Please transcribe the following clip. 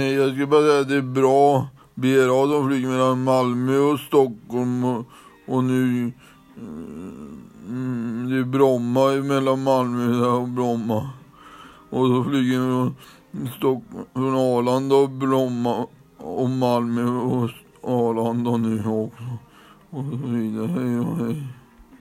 Jag skulle bara säga att det är bra BRA som flyger mellan Malmö och Stockholm och, och nu mm, det är Bromma mellan Malmö och Bromma. Och så flyger vi från, Stockholm, från Arlanda och Bromma och Malmö och Arlanda nu också. Och så vidare. Hej och hej.